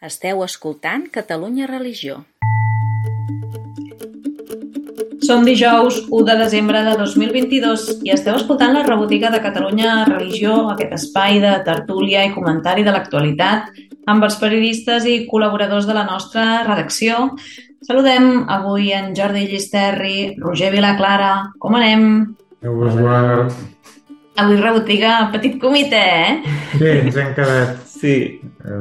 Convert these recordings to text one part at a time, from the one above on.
Esteu escoltant Catalunya Religió. Som dijous 1 de desembre de 2022 i esteu escoltant la rebotiga de Catalunya Religió, aquest espai de tertúlia i comentari de l'actualitat amb els periodistes i col·laboradors de la nostra redacció. Saludem avui en Jordi Llisterri, Roger Vilaclara. Com anem? Eduard. Avui rebotiga petit comitè, eh? Sí, ens hem quedat Sí. eh,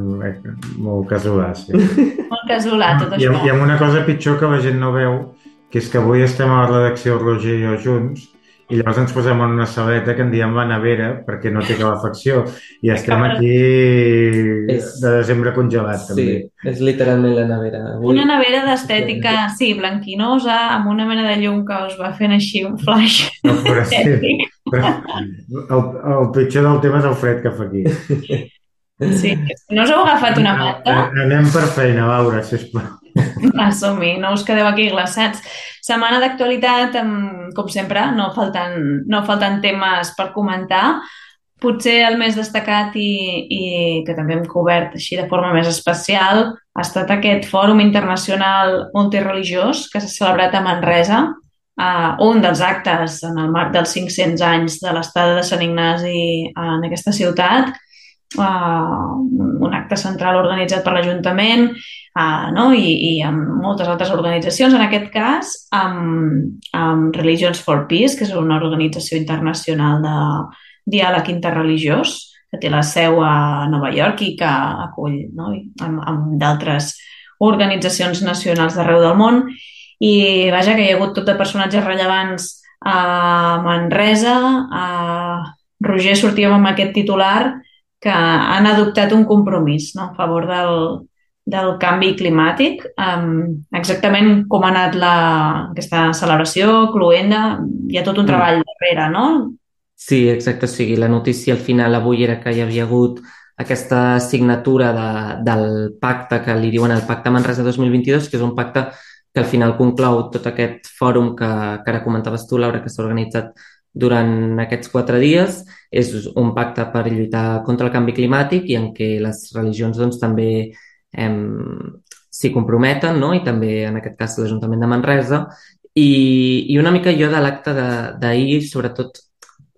molt casolà, sí. Molt casolà, tot I, això. I amb una cosa pitjor que la gent no veu, que és que avui estem a la redacció Roger i jo junts i llavors ens posem en una saleta que en diem la nevera perquè no té calefacció i estem aquí És- de desembre congelat Sí, també. és literalment la nevera. Avui, Una nevera d'estètica, sí, blanquinosa, amb una mena de llum que us va fent així un flash No, però sí, però el, el pitjor del tema és el fred que fa aquí. Sí. No us heu agafat una manta? Anem per feina, Laura, sisplau. Va, som-hi, no us quedeu aquí glaçats. Setmana d'actualitat, com sempre, no falten, no falten temes per comentar. Potser el més destacat i, i que també hem cobert així de forma més especial ha estat aquest fòrum internacional multireligiós que s'ha celebrat a Manresa, uh, un dels actes en el marc dels 500 anys de l'estada de Sant Ignasi en aquesta ciutat, uh, un acte central organitzat per l'Ajuntament uh, no? I, i amb moltes altres organitzacions, en aquest cas amb, amb Religions for Peace, que és una organització internacional de diàleg interreligiós, que té la seu a Nova York i que acull no? I amb, amb d'altres organitzacions nacionals d'arreu del món. I vaja, que hi ha hagut tot de personatges rellevants a Manresa. A Roger sortíem amb aquest titular que han adoptat un compromís no? a favor del, del canvi climàtic. Um, exactament com ha anat la, aquesta celebració, cluenda, hi ha tot un Mm. treball darrere, no? Sí, exacte. O sigui, la notícia al final avui era que hi havia hagut aquesta signatura de, del pacte que li diuen el Pacte Manresa 2022, que és un pacte que al final conclou tot aquest fòrum que, que ara comentaves tu, Laura, que s'ha organitzat durant aquests quatre dies. És un pacte per lluitar contra el canvi climàtic i en què les religions doncs, també em, s'hi comprometen, no? i també en aquest cas l'Ajuntament de Manresa. I, I una mica jo de l'acte d'ahir, sobretot,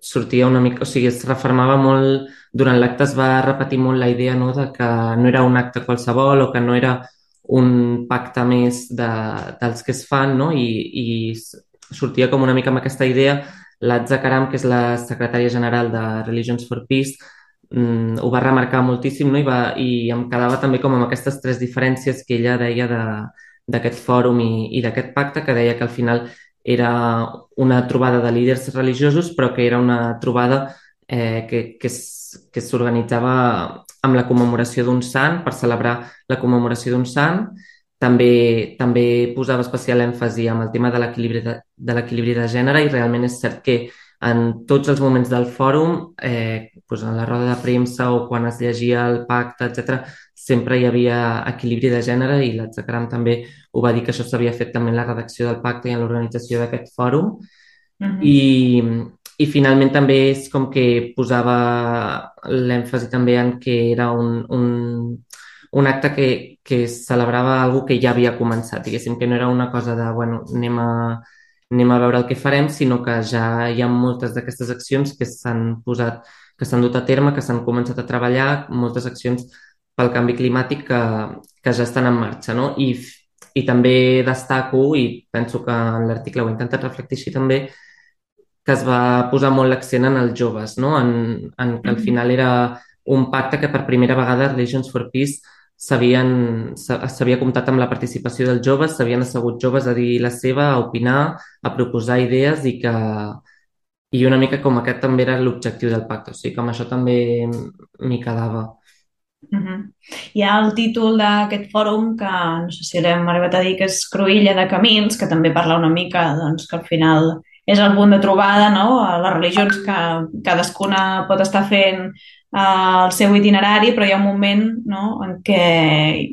sortia una mica, o sigui, es refermava molt, durant l'acte es va repetir molt la idea no, de que no era un acte qualsevol o que no era un pacte més de, dels que es fan, no? I, i sortia com una mica amb aquesta idea. L'Atza Karam, que és la secretària general de Religions for Peace, mm, ho va remarcar moltíssim no? I, va, i em quedava també com amb aquestes tres diferències que ella deia de, d'aquest fòrum i, i d'aquest pacte, que deia que al final era una trobada de líders religiosos, però que era una trobada eh, que, que, que s'organitzava amb la commemoració d'un sant, per celebrar la commemoració d'un sant. També, també posava especial èmfasi amb el tema de l'equilibri de, de de gènere i realment és cert que en tots els moments del fòrum, eh, doncs en la roda de premsa o quan es llegia el pacte, etc, sempre hi havia equilibri de gènere i l'Atzacaram també ho va dir que això s'havia fet també en la redacció del pacte i en l'organització d'aquest fòrum. Mhm. I, I finalment també és com que posava l'èmfasi també en que era un, un, un acte que, que celebrava algo que ja havia començat, diguéssim, que no era una cosa de, bueno, anem a, anem a veure el que farem, sinó que ja hi ha moltes d'aquestes accions que s'han posat, que s'han dut a terme, que s'han començat a treballar, moltes accions pel canvi climàtic que, que ja estan en marxa, no? I, i també destaco, i penso que en l'article ho he intentat reflectir així també, que es va posar molt l'accent en els joves, no? en, en que al Mhm. final era un pacte que per primera vegada Religions for Peace s'havia comptat amb la participació dels joves, s'havien assegut joves a dir la seva, a opinar, a proposar idees i que i una mica com aquest també era l'objectiu del pacte, o sigui que amb això també m'hi quedava. Mhm. Hi ha el títol d'aquest fòrum que no sé si l'hem arribat a dir que és Cruïlla de Camins, que també parla una mica doncs, que al final és el punt de trobada, no? Les religions que cadascuna pot estar fent el seu itinerari, però hi ha un moment no, en què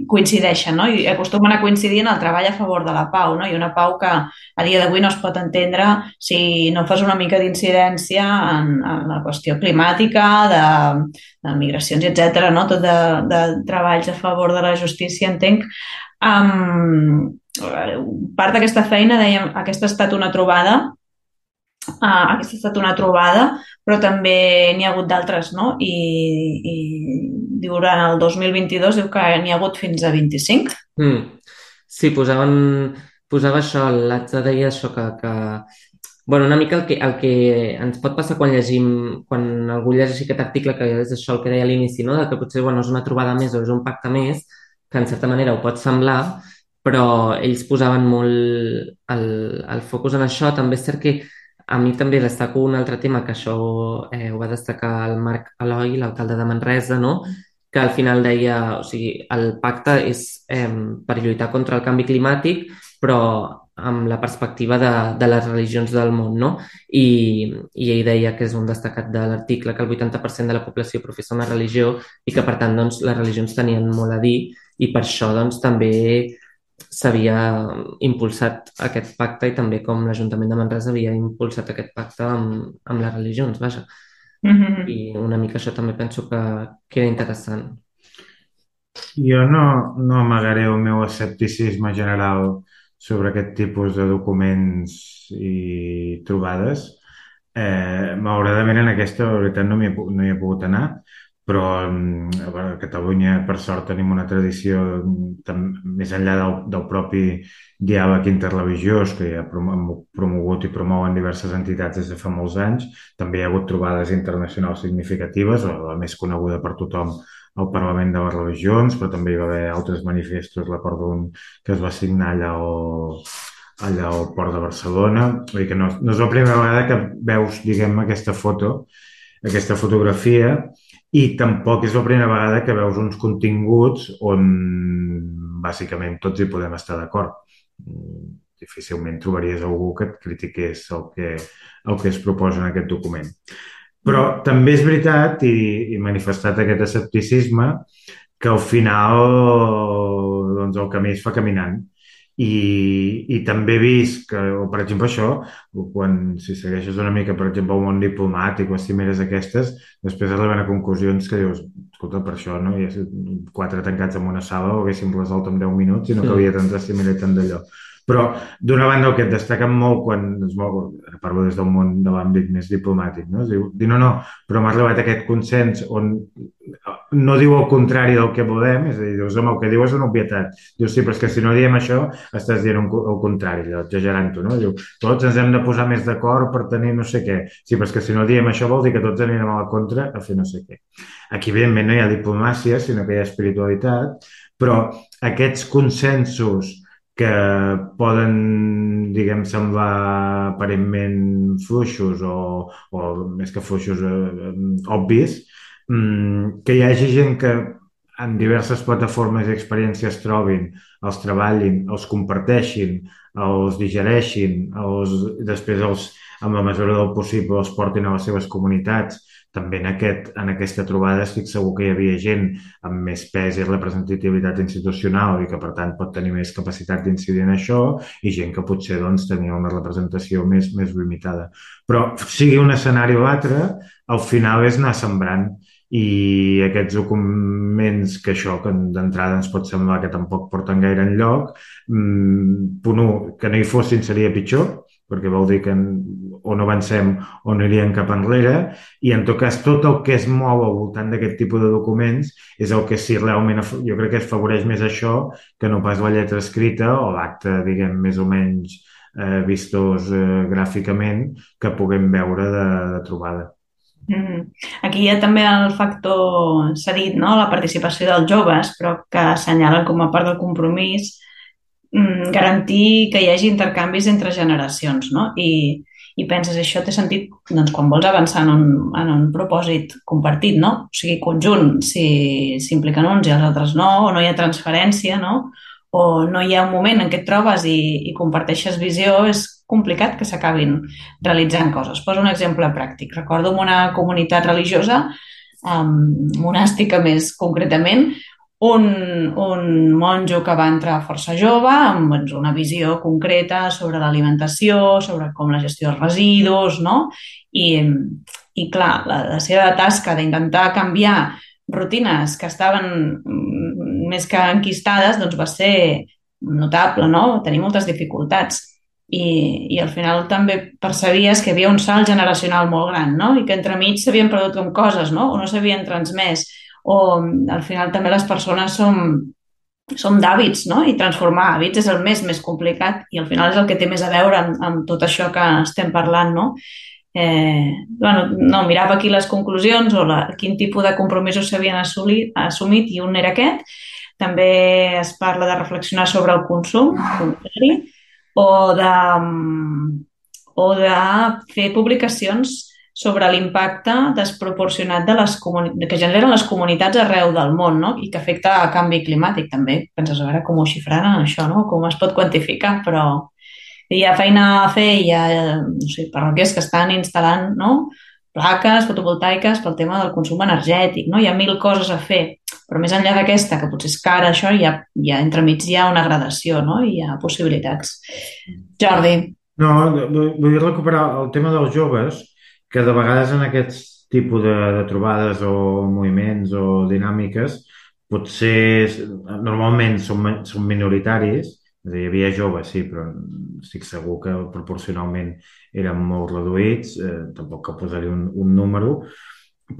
coincideixen no? i acostumen a coincidir en el treball a favor de la pau, no? i una pau que a dia d'avui no es pot entendre si no fas una mica d'incidència en, en la qüestió climàtica, de, de migracions, etc. no? tot de, de treballs a favor de la justícia, entenc. Um, part d'aquesta feina, dèiem, aquesta ha estat una trobada Uh, aquesta ha estat una trobada, però també n'hi ha hagut d'altres, no? I, I durant el 2022 diu que n'hi ha hagut fins a 25. Mm. Sí, posaven, posava això, l'Atza deia això que, que bueno, una mica el que, el que ens pot passar quan llegim, quan algú llegeix aquest article, que és això el que deia a l'inici, no? de que potser bueno, és una trobada més o és un pacte més, que en certa manera ho pot semblar, però ells posaven molt el, el focus en això. També és cert que a mi també destaco un altre tema, que això eh, ho va destacar el Marc Eloi, l'alcalde de Manresa, no? que al final deia, o sigui, el pacte és eh, per lluitar contra el canvi climàtic, però amb la perspectiva de, de les religions del món, no? I, I ell deia que és un destacat de l'article que el 80% de la població professa una religió i que, per tant, doncs, les religions tenien molt a dir i per això, doncs, també s'havia impulsat aquest pacte i també com l'Ajuntament de Manresa havia impulsat aquest pacte amb, amb les religions, vaja. Mm -hmm. I una mica això també penso que, que era interessant. Jo no, no amagaré el meu escepticisme general sobre aquest tipus de documents i trobades. Eh, malauradament en aquesta, la veritat, no, hi he, no hi he pogut anar, però mm, a Catalunya, per sort, tenim una tradició més enllà del, del propi diàleg interreligiós que hem promogut i promouen diverses entitats des de fa molts anys. També hi ha hagut trobades internacionals significatives, la més coneguda per tothom al Parlament de les Religions, però també hi va haver altres manifestos, recordo un que es va signar allà al, allà al Port de Barcelona. Vull dir que no, no és la primera vegada que veus, diguem, aquesta foto, aquesta fotografia, i tampoc és la primera vegada que veus uns continguts on bàsicament tots hi podem estar d'acord. Difícilment trobaries algú que et critiqués el que, el que es proposa en aquest document. Però també és veritat, i, i manifestat aquest escepticisme, que al final doncs, el camí es fa caminant i, i també he vist que, o per exemple això, quan si segueixes una mica, per exemple, el món diplomàtic o cimeres aquestes, després arriben a conclusions que dius, escolta, per això no? hi ha quatre tancats en una sala o haguéssim resolt en 10 minuts i no calia tanta cimera i tant d'allò. Però, d'una banda, el que et destaquen molt quan es mou, parlo des del món de l'àmbit més diplomàtic, no? Es diu, dir, no, no, però m'ha arribat aquest consens on no diu el contrari del que volem, és a dir, dius, home, el que diu és una obvietat. Dius, sí, però és que si no diem això, estàs dient el contrari, exagerant-ho, no? Diu, tots ens hem de posar més d'acord per tenir no sé què. Sí, però és que si no diem això vol dir que tots anirem a la contra a fer no sé què. Aquí, evidentment, no hi ha diplomàcia, sinó que hi ha espiritualitat, però aquests consensos que poden, diguem, semblar aparentment fluixos o, o més que fluixos, eh, obvis, mm, que hi hagi gent que en diverses plataformes i experiències trobin, els treballin, els comparteixin, els digereixin, els, després els, amb la mesura del possible els portin a les seves comunitats també en, aquest, en aquesta trobada estic segur que hi havia gent amb més pes i representativitat institucional i que per tant pot tenir més capacitat d'incidir en això i gent que potser doncs, tenia una representació més, més limitada. Però sigui un escenari o l'altre, al final és anar sembrant i aquests documents que això que d'entrada ens pot semblar que tampoc porten gaire en lloc, mmm, punt 1, que no hi fossin seria pitjor, perquè vol dir que o no avancem o no aniríem cap enrere i en tot cas tot el que es mou al voltant d'aquest tipus de documents és el que sí realment jo crec que es favoreix més això que no pas la lletra escrita o l'acte diguem més o menys eh, vistós eh, gràficament que puguem veure de, de trobada. Mm -hmm. Aquí hi ha també el factor, s'ha dit, no? la participació dels joves, però que assenyalen com a part del compromís mm, garantir que hi hagi intercanvis entre generacions, no? I, i penses, això té sentit doncs, quan vols avançar en un, en un propòsit compartit, no? O sigui, conjunt, si s'impliquen uns i els altres no, o no hi ha transferència, no? O no hi ha un moment en què et trobes i, i comparteixes visió, és complicat que s'acabin realitzant coses. Poso un exemple pràctic. Recordo una comunitat religiosa, um, monàstica més concretament, un, un monjo que va entrar força jove amb doncs, una visió concreta sobre l'alimentació, sobre com la gestió dels residus, no? I, i clar, la, la seva tasca d'intentar canviar rutines que estaven mm, més que enquistades doncs va ser notable, no? Tenir moltes dificultats. I, i al final també percebies que havia un salt generacional molt gran, no? I que entremig s'havien perdut com coses, no? O no s'havien transmès. O al final també les persones som, som d'hàbits, no? I transformar hàbits és el més més complicat i al final és el que té més a veure amb, amb tot això que estem parlant, no? Eh, bueno, no, mirava aquí les conclusions o la, quin tipus de compromisos s'havien assumit i un era aquest. També es parla de reflexionar sobre el consum o de, o de fer publicacions sobre l'impacte desproporcionat de les que generen les comunitats arreu del món no? i que afecta el canvi climàtic també. Penses, a veure com ho xifraran això, no? com es pot quantificar, però hi ha feina a fer, hi ha no sé, parroquies que estan instal·lant no? plaques fotovoltaiques pel tema del consum energètic, no? hi ha mil coses a fer, però més enllà d'aquesta, que potser és cara, això, hi ha, hi ha entremig hi ha una gradació, no? hi ha possibilitats. Jordi. No, vull recuperar el tema dels joves, que de vegades en aquests tipus de, de trobades o moviments o dinàmiques potser normalment són, són minoritaris és a dir, hi havia joves, sí, però estic segur que proporcionalment eren molt reduïts, eh, tampoc que posaré un, un número,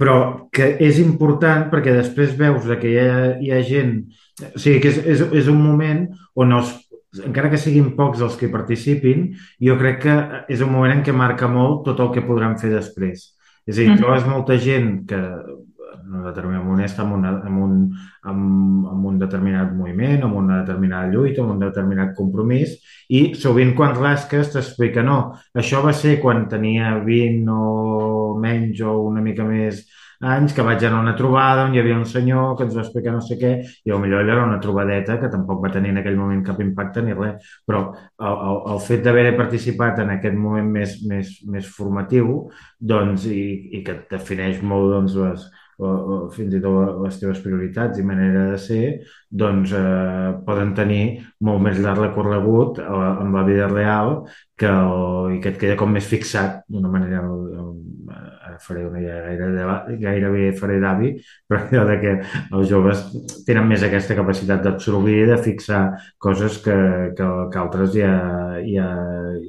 però que és important perquè després veus que hi ha, hi ha gent... O sigui, que és, és, és un moment on els, encara que siguin pocs els que participin, jo crec que és un moment en què marca molt tot el que podran fer després. És a dir, trobes molta gent que en un determinat moment està en, una, en, un, en, en un determinat moviment, en una determinada lluita, en un determinat compromís, i sovint quan rasques t'explica no, això va ser quan tenia 20 o menys o una mica més anys que vaig anar a una trobada on hi havia un senyor que ens va explicar no sé què i potser allò era una trobadeta que tampoc va tenir en aquell moment cap impacte ni res, però el, el, el fet d'haver participat en aquest moment més, més, més formatiu doncs, i, i que defineix molt doncs, les, o, o fins i tot les teves prioritats i manera de ser, doncs eh, poden tenir molt més llarg recorregut eh, en la vida real que el, i que et queda com més fixat d'una manera ara faré una idea gaire, gairebé faré d'avi, però allò de que els joves tenen més aquesta capacitat d'absorbir i de fixar coses que, que, que altres ja, ja,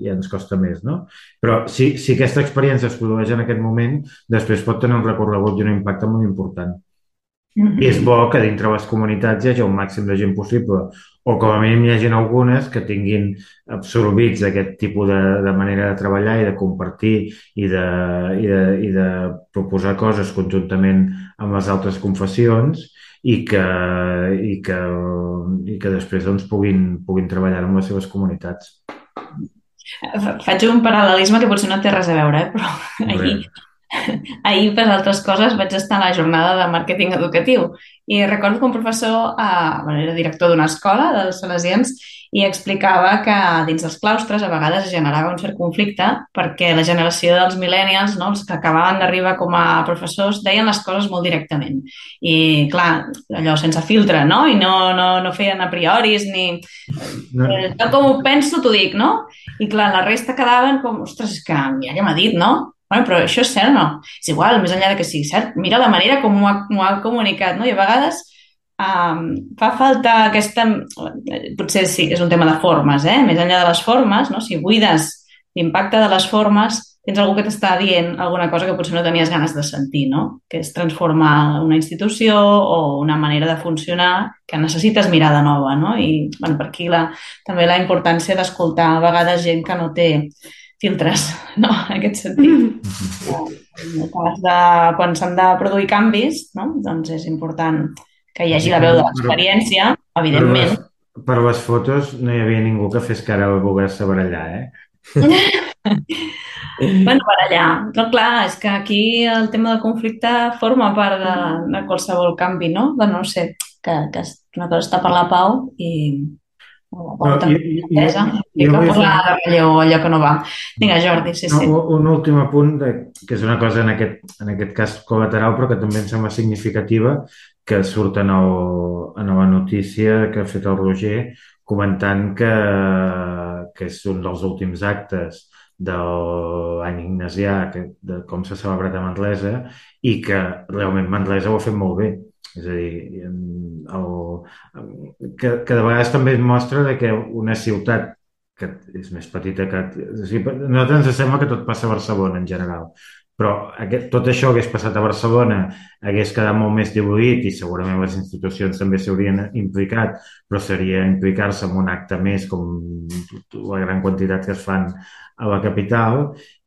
ja ens costa més, no? Però si, si aquesta experiència es produeix en aquest moment, després pot tenir un recorregut i un impacte molt important. Mm -hmm. I és bo que dintre les comunitats hi hagi el màxim de gent possible o com a mínim hi hagi algunes que tinguin absorbits aquest tipus de, de manera de treballar i de compartir i de, i, de, i de proposar coses conjuntament amb les altres confessions i que, i que, i que després doncs, puguin, puguin treballar amb les seves comunitats. Faig un paral·lelisme que potser no té res a veure, eh? però ahir, ahir, per altres coses, vaig estar a la jornada de màrqueting educatiu i recordo que un professor, eh, bueno, era director d'una escola dels salesians i explicava que dins dels claustres a vegades es generava un cert conflicte perquè la generació dels millennials, no, els que acabaven d'arribar com a professors, deien les coses molt directament. I, clar, allò sense filtre, no? I no, no, no feien a prioris ni... No. Eh, com ho penso, t'ho dic, no? I, clar, la resta quedaven com, ostres, és que mira què m'ha dit, no? Bueno, però això és cert o no? És igual, més enllà de que sigui cert, mira la manera com ho ha, ho ha comunicat, no? I a vegades um, fa falta aquesta... Potser sí, és un tema de formes, eh? Més enllà de les formes, no? Si buides l'impacte de les formes, tens algú que t'està dient alguna cosa que potser no tenies ganes de sentir, no? Que és transformar una institució o una manera de funcionar que necessites mirada nova, no? I, bueno, per aquí la, també la importància d'escoltar a vegades gent que no té filtres, no? en aquest sentit. Mm -hmm. En el cas de quan s'han de produir canvis, no? doncs és important que hi hagi la veu de l'experiència, evidentment. Per les, per les fotos no hi havia ningú que fes cara a voler-se barallar, eh? bueno, barallar. No, clar, és que aquí el tema del conflicte forma part de, de qualsevol canvi, no? Bueno, no sé, que, que una cosa està per la pau i, No, i- i- i- i- i que fer- de relleu allò que no va. Vinga, Jordi, sí, No, sí. un, un últim apunt, de, que és una cosa en aquest, en aquest cas col·lateral, però que també em sembla significativa, que surt a, nou, a nova notícia que ha fet el Roger, comentant que, que és un dels últims actes de l'any ignasià, que, de com s'ha celebrat a Manresa, i que realment Manresa ho ha fet molt bé. És a dir, el, que, que de vegades també es mostra de que una ciutat que és més petita que... O sigui, a nosaltres ens sembla que tot passa a Barcelona en general, però aquest, tot això hagués passat a Barcelona, hagués quedat molt més diluït i segurament les institucions també s'haurien implicat, però seria implicar-se en un acte més com la gran quantitat que es fan a la capital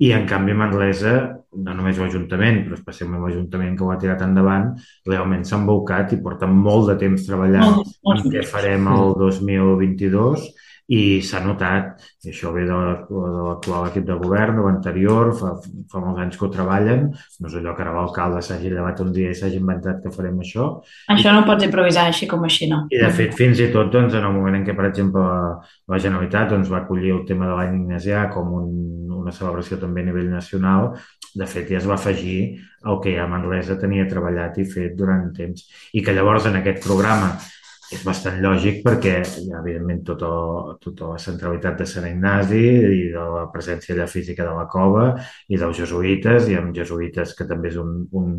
i en canvi Manresa, no només l'Ajuntament, però especialment l'Ajuntament que ho ha tirat endavant, realment s'ha embolcat i porten molt de temps treballant. En què farem el 2022 i s'ha notat, i això ve de la- de l'actual equip de govern, de l'anterior, fa, fa molts anys que ho treballen, no és allò que ara l'alcalde s'hagi llevat un dia i s'hagi inventat que farem això, Això no ho pots improvisar així com així, no? i de fet, fins i tot doncs, en el moment en què, per exemple, la, la Generalitat doncs, va acollir el tema de l'any ignasià com un, una celebració també a nivell nacional, de fet ja es va afegir el que ja Manresa tenia treballat i fet durant temps. I que llavors en aquest programa és bastant lògic perquè hi ha evidentment tota, tota la centralitat de Sant Ignasi i de la presència allà física de la cova i dels jesuïtes i amb jesuïtes que també és un, un,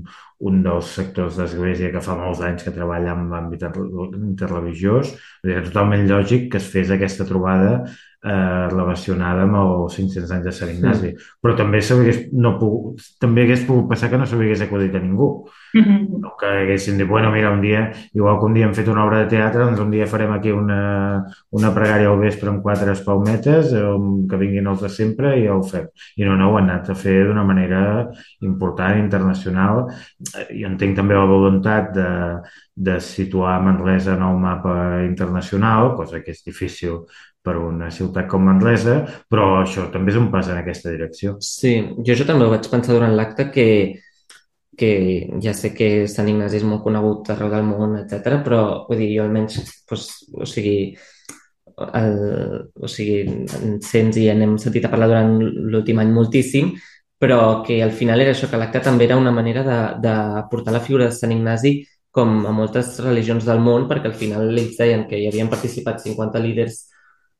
un dels sectors d'església que fa molts anys que treballa en l'àmbit interreligiós. És totalment lògic que es fes aquesta trobada eh, relacionada amb els 500 anys de Sant Ignasi. Mm. Però també, no pogut, també hagués pogut passar que no s'hagués acudit a ningú. Mhm. No que haguessin dit, bueno, mira, un dia, igual que un dia hem fet una obra de teatre, doncs un dia farem aquí una, una pregària al vespre amb quatre espalmetes, eh, que vinguin els de sempre i ja ho fem. I no, no, ho han anat a fer d'una manera important, internacional. Eh, Jo entenc també la voluntat de, de situar Manresa en el mapa internacional, cosa que és difícil per una ciutat com Manresa, però això també és un pas en aquesta direcció. Sí, jo això també ho vaig pensar durant l'acte que, que ja sé que Sant Ignasi és molt conegut arreu del món, etc, però vull dir, jo almenys, doncs, o sigui, el, o sigui, en sents i n'hem sentit a parlar durant l'últim any moltíssim, però que al final era això, que l'acte també era una manera de, de portar la figura de Sant Ignasi com a moltes religions del món, perquè al final ells deien que hi havien participat 50 líders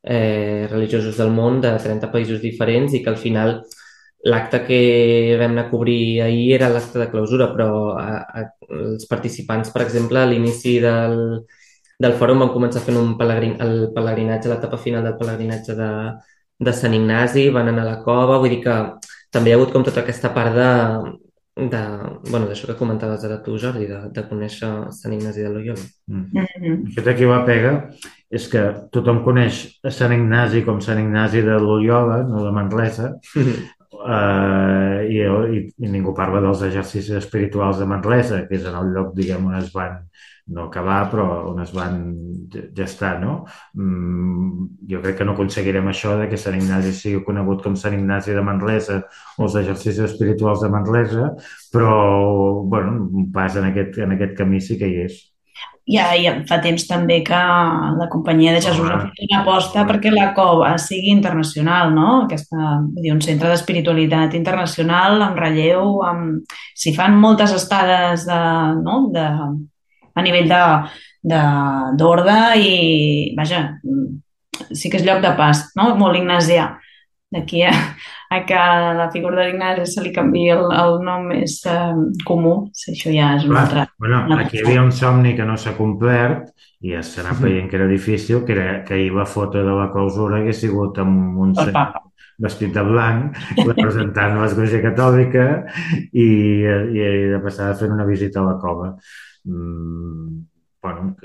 eh, religiosos del món de 30 països diferents i que al final l'acte que vam anar a cobrir ahir era l'acte de clausura, però a, a, els participants, per exemple, a l'inici del, del fòrum van començar fent un pelegrin, el pelegrinatge, l'etapa final del pelegrinatge de, de Sant Ignasi, van anar a la cova, vull dir que també hi ha hagut com tota aquesta part de, de bueno, d'això que comentaves ara tu, Jordi, de, de conèixer Sant Ignasi de Loyola. Mm. Mhm. El fet aquí la pega és que tothom coneix a Sant Ignasi com Sant Ignasi de Loyola, no de Manresa, eh, i, i, i ningú parla dels exercicis espirituals de Manresa, que és en el lloc, diguem, on es van no acabar, però on es van gestar, no? Mm, jo crec que no aconseguirem això de que Sant Ignasi sigui conegut com Sant Ignasi de Manresa o els exercicis espirituals de Manresa, però, bueno, un pas en aquest, en aquest camí sí que hi és. Ja, ja fa temps també que la Companyia de Jesús ha fet una aposta perquè la cova sigui internacional, no? Aquesta, dir, un centre d'espiritualitat internacional amb relleu, amb... s'hi fan moltes estades de, no? de, a nivell d'ordre i, vaja, sí que és lloc de pas, no? Molt ignasià. D'aquí a, a que la figura de l'Ignasi se li canvi el, el nom més eh, comú, si això ja és un altre... bueno, una aquí hi havia un somni que no s'ha complert i ja s'ha anat veient que era difícil, que era que ahir la foto de la clausura hagués sigut amb un vestit de blanc, representant l'Església Catòlica i, i de passada fent una visita a la cova. Mm, bueno,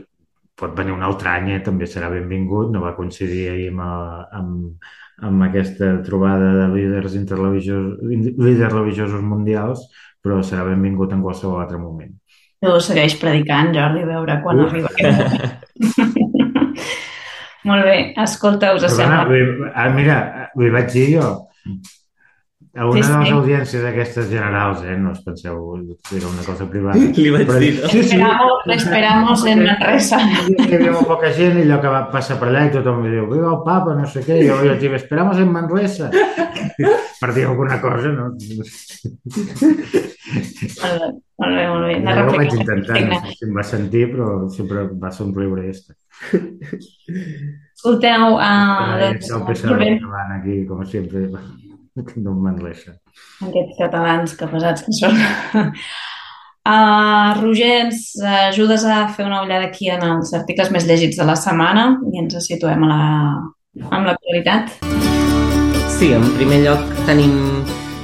pot venir un altre any, eh? també serà benvingut, no va coincidir ahir amb, amb, amb aquesta trobada de líders interreligiosos, líders religiosos mundials, però serà benvingut en qualsevol altre moment. Tu segueix predicant, Jordi, a veure quan Uf. arriba aquest moment. Molt bé, escolta, us Perdona, sembla... ah, mira, li vaig dir jo a una Sí, de les sí. audiències d'aquestes generals, eh? No us penseu que era una cosa privada. Li vaig Però- dir, no? Sí, sí. Esperamos, esperamos en Manresa. Hi havia molt poca gent i allò que va passar per allà i tothom diu, viva el papa, no sé què, i jo, jo dic, esperamos en Manresa. per dir alguna cosa, no? Molt bé, molt bé. Una Jo ho vaig intentar, no sé si em va sentir, però sempre va somriure i ja està. Escolteu, uh, Ah, doncs, el molt PSOE aquí, com sempre, no em Manresa. aquests catalans que pesats que són. Uh, Roger, ens ajudes a fer una ullada aquí en els articles més llegits de la setmana i ens situem a la, amb l'actualitat. Sí, en primer lloc tenim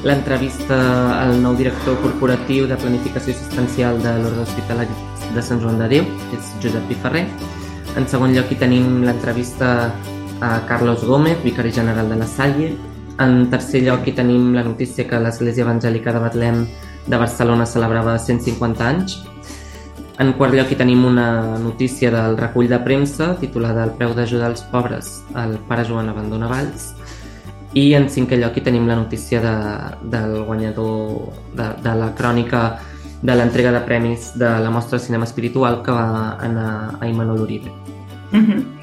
l'entrevista al nou director corporatiu de planificació assistencial de l'Ordre Hospitalari de Sant Joan de Déu, que és Josep Piferrer. En segon lloc hi tenim l'entrevista a Carlos Gómez, vicari general de la Salle. En tercer lloc hi tenim la notícia que l'Església Evangèlica de Betlem de Barcelona celebrava 150 anys. En quart lloc hi tenim una notícia del recull de premsa titulada El preu d'ajudar als pobres, el pare Joan abandona Valls. I en cinquè lloc hi tenim la notícia de, del guanyador de, de la crònica de l'entrega de premis de la mostra cinema espiritual que va anar a Imanol Uribe. Uh -huh.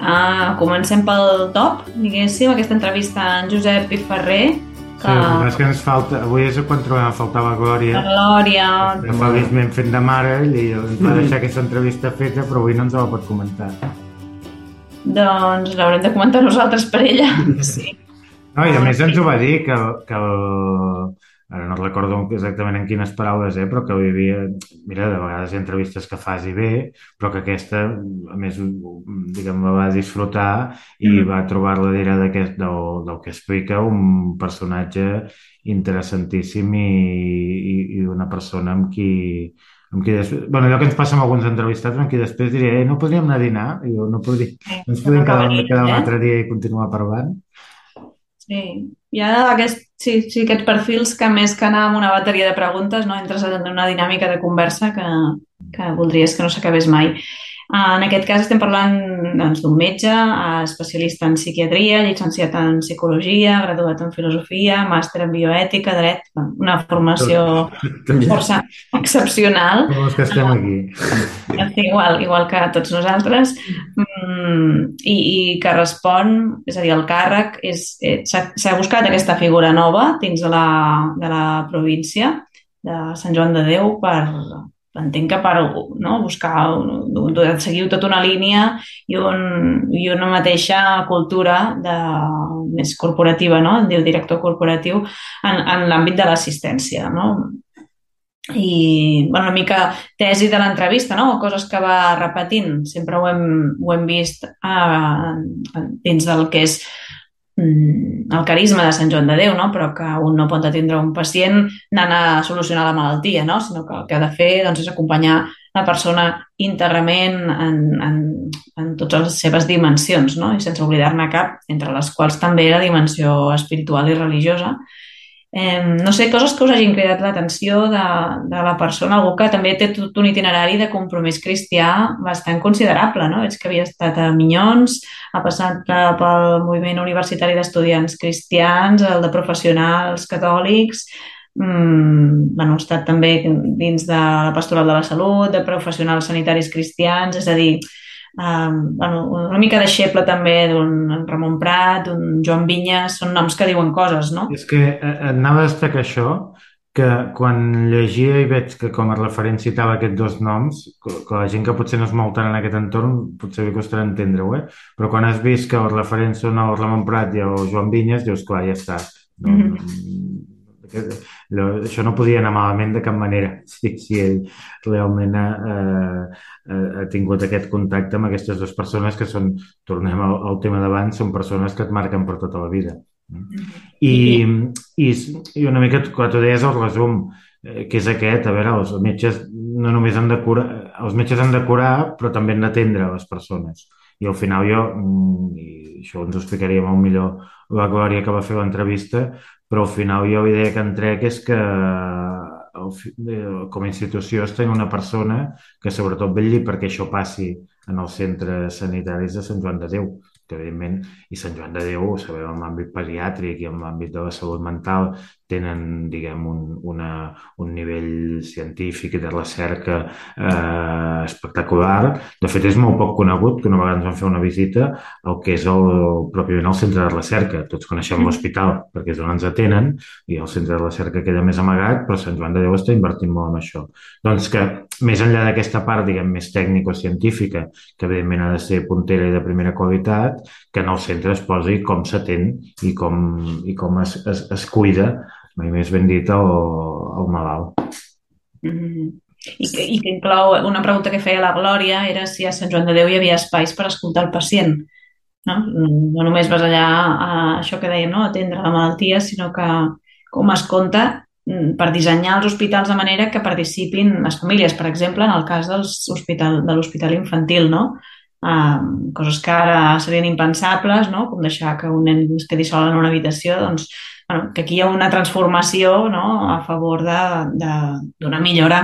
Uh, comencem pel top, diguéssim, aquesta entrevista a en Josep Piferrer, Sí, el que és que ens falta, avui és quan trobem a faltar la la Glòria, Glòria... que feliçment fent de mare, i ens va deixar aquesta entrevista feta, però avui no ens la pot comentar. Doncs l'haurem de comentar nosaltres per ella. Sí. No, i a més ens ho va dir, que, que el, ara no recordo exactament en quines paraules, eh, però que vivia... Mira, de vegades hi ha entrevistes que fas i bé, però que aquesta, a més, diguem, la va disfrutar i Mm. va trobar-la dirà d'aquest, del, del que explica un personatge interessantíssim i, i, i una persona amb qui, amb qui després, bueno, allò que ens passa amb alguns entrevistats amb qui després diria, eh, no podríem anar a dinar? I jo, no podria, no ens podríem quedar, quedar un eh? altre dia i continuar parlant? Sí, hi ha aquest, sí, sí, aquests perfils que més que anar amb una bateria de preguntes no entres en una dinàmica de conversa que, que voldries que no s'acabés mai. Uh, en aquest cas estem parlant doncs, d'un metge, uh, especialista en psiquiatria, llicenciat en psicologia, graduat en filosofia, màster en bioètica, dret, una formació força excepcional. Com els que estem aquí. Sí, igual, igual que tots nosaltres, mm, i, i que respon, és a dir, el càrrec eh, s'ha buscat aquesta figura nova dins de la, de la província de Sant Joan de Déu per, entenc que per no, buscar, seguir tota una línia i, un, i una mateixa cultura de, més corporativa, no? diu director corporatiu, en, en l'àmbit de l'assistència. No? i bueno, una mica tesi de l'entrevista, no? coses que va repetint, sempre ho hem, ho hem vist eh, dins del que és el carisma de Sant Joan de Déu, no? però que un no pot atendre un pacient anant a solucionar la malaltia, no? sinó que el que ha de fer doncs, és acompanyar la persona íntegrament en, en, en totes les seves dimensions, no? i sense oblidar-ne cap, entre les quals també la dimensió espiritual i religiosa. Eh, no sé, coses que us hagin cridat l'atenció de, de la persona, algú que també té tot un itinerari de compromís cristià bastant considerable, no? Veig que havia estat a Minyons, ha passat pel moviment universitari d'estudiants cristians, el de professionals catòlics, mm, bueno, ha estat també dins de la pastoral de la salut, de professionals sanitaris cristians, és a dir, Um, bueno, una mica deixeble també d'un Ramon Prat, d'un Joan Vinyes, són noms que diuen coses, no? És que eh, anava a destacar això, que quan llegia i veig que com a referent citava aquests dos noms, que, que la gent que potser no és molt tant en aquest entorn potser li costarà entendre-ho, eh? però quan has vist que els referents són el Ramon Prat i el Joan Vinyes, dius, clar, ja està. No, Mhm. aquest- allò- això no podia anar malament de cap manera si, si ell realment ha, eh, ha, ha tingut aquest contacte amb aquestes dues persones que són, tornem al, al tema d'abans, són persones que et marquen per tota la vida. I, i, i una mica, quan tu deies el resum, eh, que és aquest, a veure, els metges no només han de curar, els metges han de curar, però també han d'atendre les persones. I al final jo, mm, i això ens ho explicaria molt millor la Glòria que va fer l'entrevista, però al final jo la idea que en trec és que com a institució es tenir una persona que sobretot vetlli perquè això passi en els centres sanitaris de Sant Joan de Déu, que evidentment, i Sant Joan de Déu, ho sabeu, en l'àmbit pediàtric i en l'àmbit de la salut mental, tenen, diguem, un, una, un nivell científic i de recerca eh, espectacular. De fet, és molt poc conegut que una vegada ens vam fer una visita al que és el, pròpiament el centre de recerca. Tots coneixem l'hospital perquè és on ens atenen i el centre de recerca queda més amagat, però Sant Joan de Déu està invertint molt en això. Doncs que, més enllà d'aquesta part, diguem, més tècnico-científica, que evidentment ha de ser puntera i de primera qualitat, que en el centre es posi com s'atén i com, i com es, es, es cuida, mai més ben dit, el, malalt. Mm -hmm. I que, I que inclou, una pregunta que feia la Glòria era si a Sant Joan de Déu hi havia espais per escoltar el pacient. No, no només vas allà a això que dèiem, no? atendre la malaltia, sinó que com es compta mm, per dissenyar els hospitals de manera que participin les famílies, per exemple, en el cas dels hospital, de l'hospital infantil, no? Um, coses que ara serien impensables, no? com deixar que un nen es quedi sol en una habitació, doncs, bueno, que aquí hi ha una transformació no? a favor d'una millora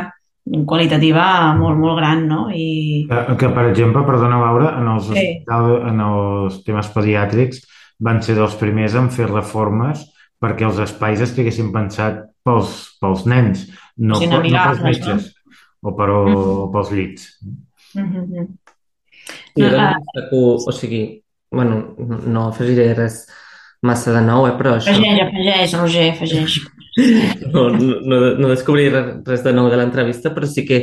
qualitativa molt, molt gran, no? I... Que, que per exemple, perdona, Laura, en els, sí. en els temes pediàtrics van ser dels primers en fer reformes perquè els espais estiguessin pensats pels, pels nens, no, sí, no, no pels metges no? o, per, o mm -hmm. pels llits. Mm -hmm. Sí, no, ah. destaco, o sigui, bueno, no afegiré res massa de nou, eh, però això... Afegeix, afegeix, Roger, afegeix. No, no, no descobriré res de nou de l'entrevista, però sí que,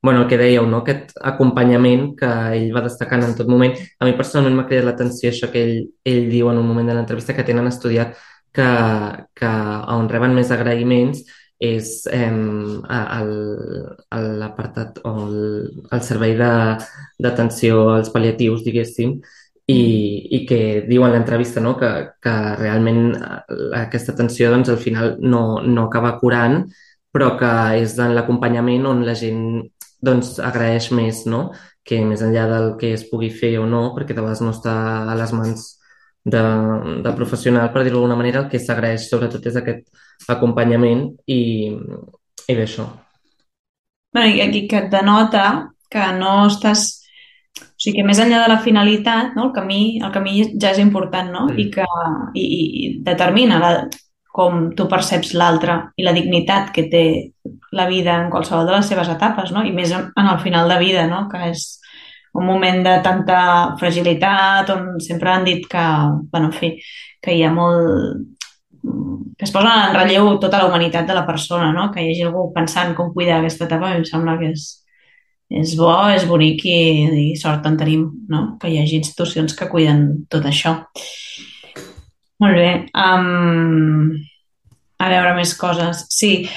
bueno, el que dèieu, no? aquest acompanyament que ell va destacant en tot moment. A mi personalment m'ha cridat l'atenció això que ell, ell diu en un moment de l'entrevista que tenen estudiat que, que on reben més agraïments és eh, l'apartat o el, el servei d'atenció als pal·liatius, diguéssim, i, i que diu en l'entrevista no? que, que realment aquesta atenció doncs, al final no, no acaba curant, però que és en l'acompanyament on la gent doncs, agraeix més, no? que més enllà del que es pugui fer o no, perquè de vegades no està a les mans de, de professional, per dir-ho d'alguna manera, el que s'agraeix sobretot és aquest acompanyament i, i bé, això. Bueno, I aquí que et denota que no estàs... O sigui, que més enllà de la finalitat, no? el, camí, el camí ja és important, no? Mm. I que i, i determina la, com tu perceps l'altre i la dignitat que té la vida en qualsevol de les seves etapes, no? I més en, en el final de vida, no? Que és, un moment de tanta fragilitat on sempre han dit que, bueno, en fi, que hi ha molt que es posa en relleu tota la humanitat de la persona, no? que hi hagi algú pensant com cuidar aquesta etapa, em sembla que és, és bo, és bonic i, i sort en tenim, no? que hi hagi institucions que cuiden tot això. Molt bé. Um, a veure més coses. Sí,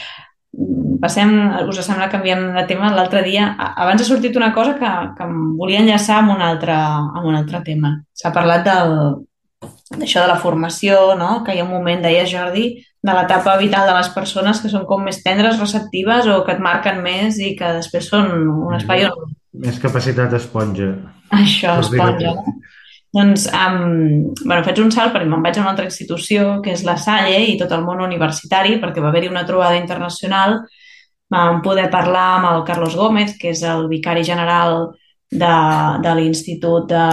passem, us sembla que canviem de tema l'altre dia. Abans ha sortit una cosa que, que em volia enllaçar amb un altre, amb un altre tema. S'ha parlat d'això de la formació, no? que hi ha un moment, deia Jordi, de l'etapa vital de les persones que són com més tendres, receptives o que et marquen més i que després són un espai on... Més capacitat esponja. Això, esponja? Doncs, um, bueno, faig un salt perquè me'n vaig a una altra institució, que és la Salle, i tot el món universitari, perquè va haver-hi una trobada internacional. Vam poder parlar amb el Carlos Gómez, que és el vicari general de, de l'Institut de,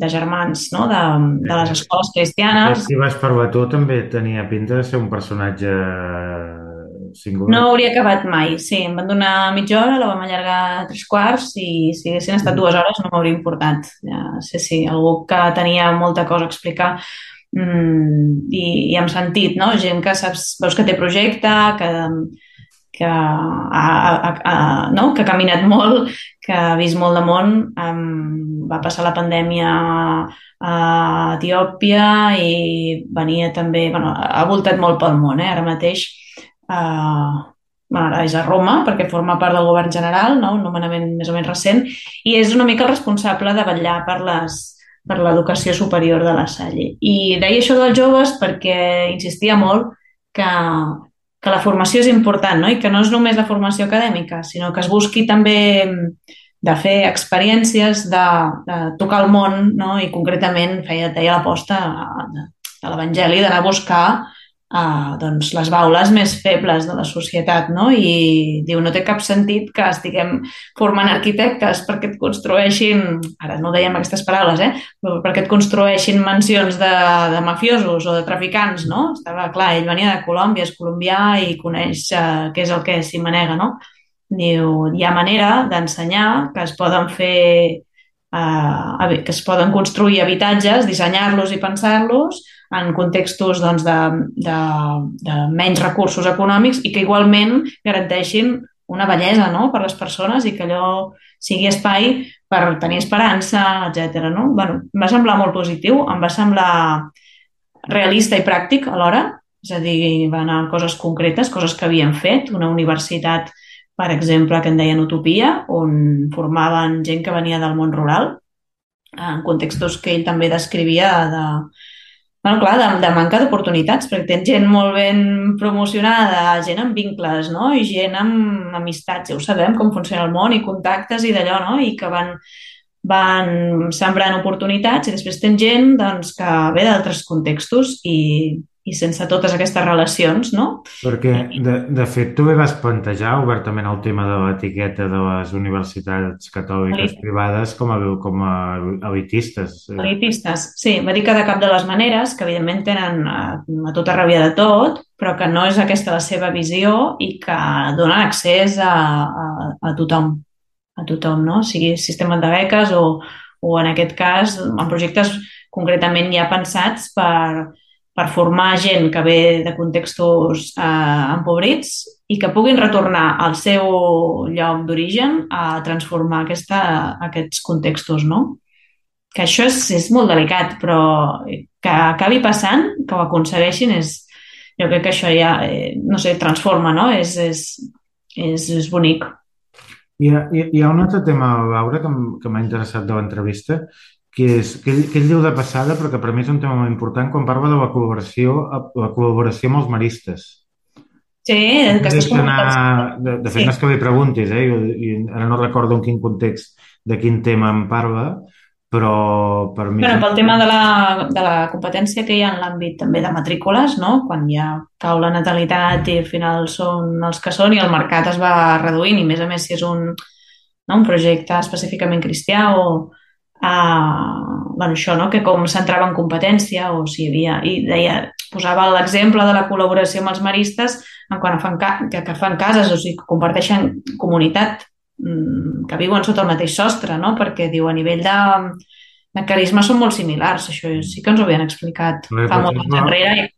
de Germans, no? de, de les escoles cristianes. Si vas parlar tu, també tenia pinta de ser un personatge singular. No hauria acabat mai, sí. Em van donar mitja hora, la vam allargar a tres quarts i si haguessin estat dues hores no m'hauria importat. Ja, sí, sí, algú que tenia molta cosa a explicar mm, i, i amb sentit, no? Gent que saps, veus que té projecte, que, que ha, ha, ha, no? que ha caminat molt, que ha vist molt de món. Um, va passar la pandèmia a Etiòpia i venia també... Bueno, ha voltat molt pel món, eh? Ara mateix bueno, ara és a Roma, perquè forma part del govern general, no? un nomenament més o menys recent, i és una mica el responsable de vetllar per les per l'educació superior de la Salle. I deia això dels joves perquè insistia molt que, que la formació és important no? i que no és només la formació acadèmica, sinó que es busqui també de fer experiències, de, de tocar el món no? i concretament feia, deia l'aposta de, de l'Evangeli, d'anar a buscar uh, doncs, les baules més febles de la societat, no? I diu, no té cap sentit que estiguem formant arquitectes perquè et construeixin, ara no dèiem aquestes paraules, eh? Perquè et construeixin mansions de, de mafiosos o de traficants, no? Estava clar, ell venia de Colòmbia, és colombià i coneix uh, què és el que s'hi manega, no? Diu, hi ha manera d'ensenyar que es poden fer eh, que es poden construir habitatges, dissenyar-los i pensar-los en contextos doncs, de, de, de menys recursos econòmics i que igualment garanteixin una bellesa no? per les persones i que allò sigui espai per tenir esperança, etc. No? Bueno, em va semblar molt positiu, em va semblar realista i pràctic alhora, és a dir, va anar coses concretes, coses que havien fet, una universitat, per exemple, que en deien Utopia, on formaven gent que venia del món rural, en contextos que ell també descrivia de, bueno, clar, de, de manca d'oportunitats, perquè tens gent molt ben promocionada, gent amb vincles, no? I gent amb amistats, ja ho sabem, com funciona el món, i contactes i d'allò, no? I que van, van sembrant oportunitats i després tens gent doncs, que ve d'altres contextos i, i sense totes aquestes relacions, no? Perquè, de, de fet, tu bé vas plantejar obertament el tema de l'etiqueta de les universitats catòliques Elit. privades com a, com a elitistes. Elitistes, sí. Va dir que de cap de les maneres, que evidentment tenen a, a tota ràbia de tot, però que no és aquesta la seva visió i que donen accés a, a, a tothom, a tothom, no? O sigui sistema de beques o, o en aquest cas, en projectes concretament ja pensats per, per formar gent que ve de contextos eh, empobrits i que puguin retornar al seu lloc d'origen a transformar aquesta, aquests contextos, no? Que això és, és molt delicat, però que acabi passant, que ho aconsegueixin, és, jo crec que això ja, eh, no sé, transforma, no? És, és, és, és bonic. Hi ha, hi ha un altre tema, Laura, que, que m'ha interessat de l'entrevista, que, és, que, ell, que ell diu de passada, però que per mi és un tema molt important, quan parla de la col·laboració, la col·laboració amb els maristes. Sí, aquestes anar, de, de fet, sí. no és que li preguntis, eh? I, i ara no recordo en quin context, de quin tema em parla, però per mi... Bueno, pel tema de la, de la competència que hi ha en l'àmbit també de matrícules, no? quan ja cau la natalitat i al final són els que són i el mercat es va reduint i a més a més si és un, no, un projecte específicament cristià o, uh, bueno, això, no? que com s'entrava en competència o si hi havia... I deia, posava l'exemple de la col·laboració amb els maristes en quan fan, que, que fan cases, o sigui, que comparteixen comunitat, mm, que viuen sota el mateix sostre, no? perquè diu, a nivell de, de carisma són molt similars, això sí que ens ho havien explicat Bé, fa molt temps enrere. I...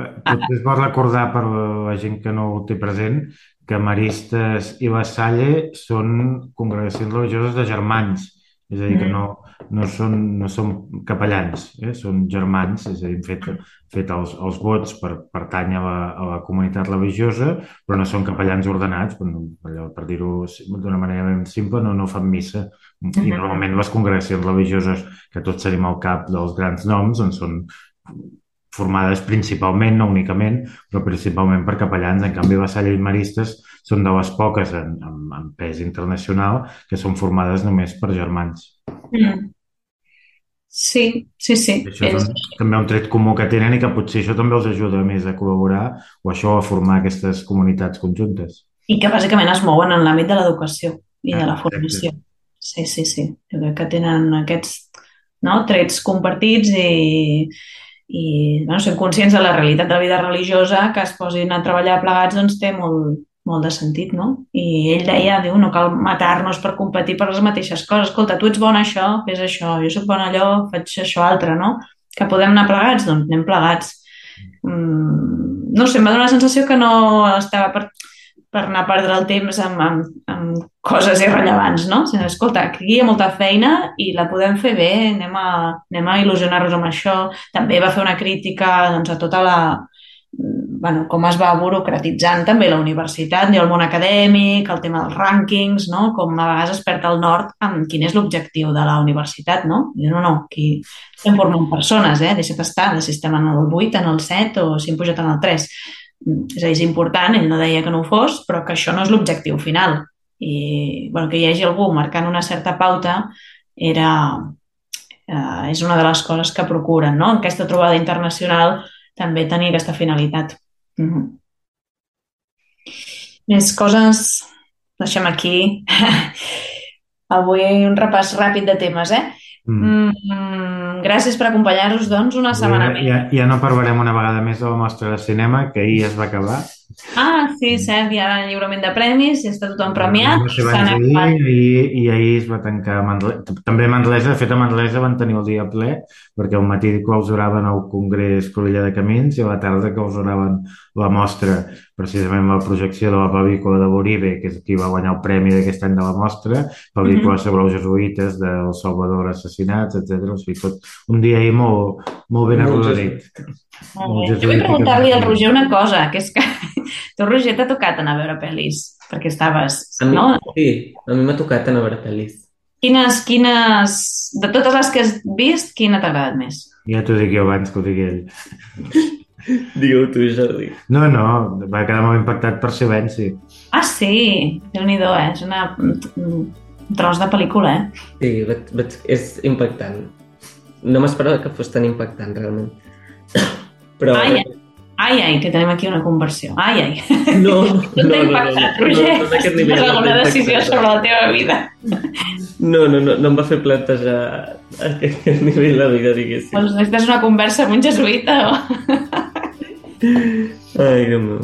Potser es pot recordar per la gent que no ho té present que Maristes i la Salle són congregacions religioses de germans és a dir, que no, no, són, no són capellans, eh? són germans, és a dir, fet, fet els, els vots per pertany a la, a la comunitat religiosa, però no són capellans ordenats, per, per dir-ho d'una manera ben simple, no, no fan missa. I normalment les congregacions religioses, que tots tenim al cap dels grans noms, doncs són formades principalment, no únicament, però principalment per capellans. En canvi, les maristes són de les poques en, en, en pes internacional que són formades només per germans. Mm. Sí, sí, sí. I això és, és també un tret comú que tenen i que potser això també els ajuda més a col·laborar o això a formar aquestes comunitats conjuntes. I que bàsicament es mouen en l'àmbit de l'educació i ah, de la formació. Exacte. Sí, sí, sí. Jo crec que tenen aquests no, trets compartits i, i bueno, són conscients de la realitat de la vida religiosa, que es posin a treballar plegats doncs té molt, molt de sentit, no? I ell deia, diu, no cal matar-nos per competir per les mateixes coses. Escolta, tu ets bon això, fes això, jo sóc bon allò, faig això altre, no? Que podem anar plegats? Doncs anem plegats. Mm, no sé, em va donar la sensació que no estava per, per anar a perdre el temps amb, amb, amb coses irrellevants, no? Sigui, escolta, aquí hi ha molta feina i la podem fer bé, anem a, anem a il·lusionar-nos amb això. També va fer una crítica doncs, a tota la, bueno, com es va burocratitzant també la universitat i el món acadèmic, el tema dels rànquings, no? com a vegades es perd el nord amb quin és l'objectiu de la universitat. No? I no, no, aquí estem formant persones, eh? deixa't estar, de si estem en el 8, en el 7 o si hem pujat en el 3. És a dir, és important, ell no deia que no ho fos, però que això no és l'objectiu final. I bueno, que hi hagi algú marcant una certa pauta era, eh, és una de les coses que procuren. No? Aquesta trobada internacional també tenia aquesta finalitat. Mm -hmm. Més coses, deixem aquí. Avui un repàs ràpid de temes, eh? Mm. Mm, gràcies per acompanyar-nos, doncs, una setmana ja, més. ja, ja no parlarem una vegada més de la mostra de cinema, que ahir es va acabar. Ah, sí, cert, hi ha lliurament de premis, ja està tothom premiat. No sé, ahir, i, i ahir es va tancar a Manresa. També a Manresa, de fet a Manresa van tenir el dia ple, perquè al matí clausuraven el Congrés Cruïlla de Camins i a la tarda clausuraven la mostra, precisament amb la projecció de la pel·lícula de Boribe, que és qui va guanyar el premi d'aquest any de la mostra, pel·lícula sobre els jesuïtes del Salvador assassinats, etc. O sigui, tot un dia ahir molt, molt ben arrodonit. Jo vull preguntar-li al Roger una cosa, que és que tu, Roger, t'ha tocat anar a veure pel·lis, perquè estaves, A mi, no? Sí, a mi m'ha tocat anar a veure pel·lis. Quines, quines, de totes les que has vist, quina t'ha agradat més? Ja t'ho dic jo abans que ho digui ell. Digue-ho tu, Jordi. No, no, va quedar molt impactat per silenci. Ah, sí, déu nhi eh? És una, un tros de pel·lícula, eh? Sí, vaig, vaig, és impactant. No m'esperava que fos tan impactant, realment. Però... Ai, ai. Ai, ai, que tenim aquí una conversió. Ai, ai. No, no, No no, t'ha no, no, no, no, no, d'aquest nivell Has no alguna m'ha decisió impactat. sobre la teva vida. No, no, no, no em va fer plantejar aquest nivell de vida, diguéssim. Doncs necessites una conversa amb un jesuïta o... Ai, Déu meu.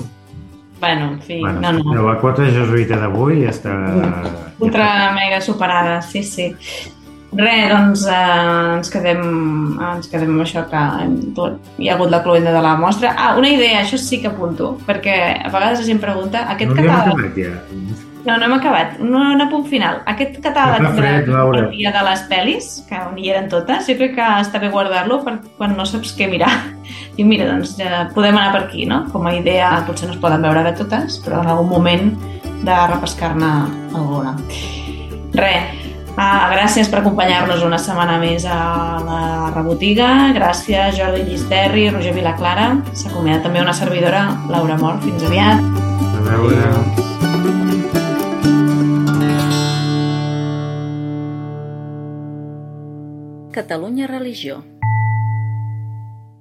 Bueno, en fi, Bueno, no, no. La quota jesuïta d'avui ja està... Ultra mega superada, sí, sí. Res, doncs eh, ens, quedem, ens quedem amb això que hem, tot, hi ha hagut la cloenda de la mostra. Ah, una idea, això sí que apunto, perquè a vegades la gent pregunta, aquest No ja. No, no hem acabat. Un, un apunt final. Aquest catàleg fred, Laura. de, de les pel·lis, que on hi eren totes, jo crec que està bé guardar-lo per quan no saps què mirar. I mira, doncs ja podem anar per aquí, no? Com a idea, potser no es poden veure ara totes, però en algun moment de repescar-ne alguna. Res, Ah, gràcies per acompanyar-nos una setmana més a la rebotiga. Gràcies, Jordi Llisterri, Roger Vilaclara. S'acomiada també una servidora, Laura Mort. Fins aviat. A veure... Catalunya Religió.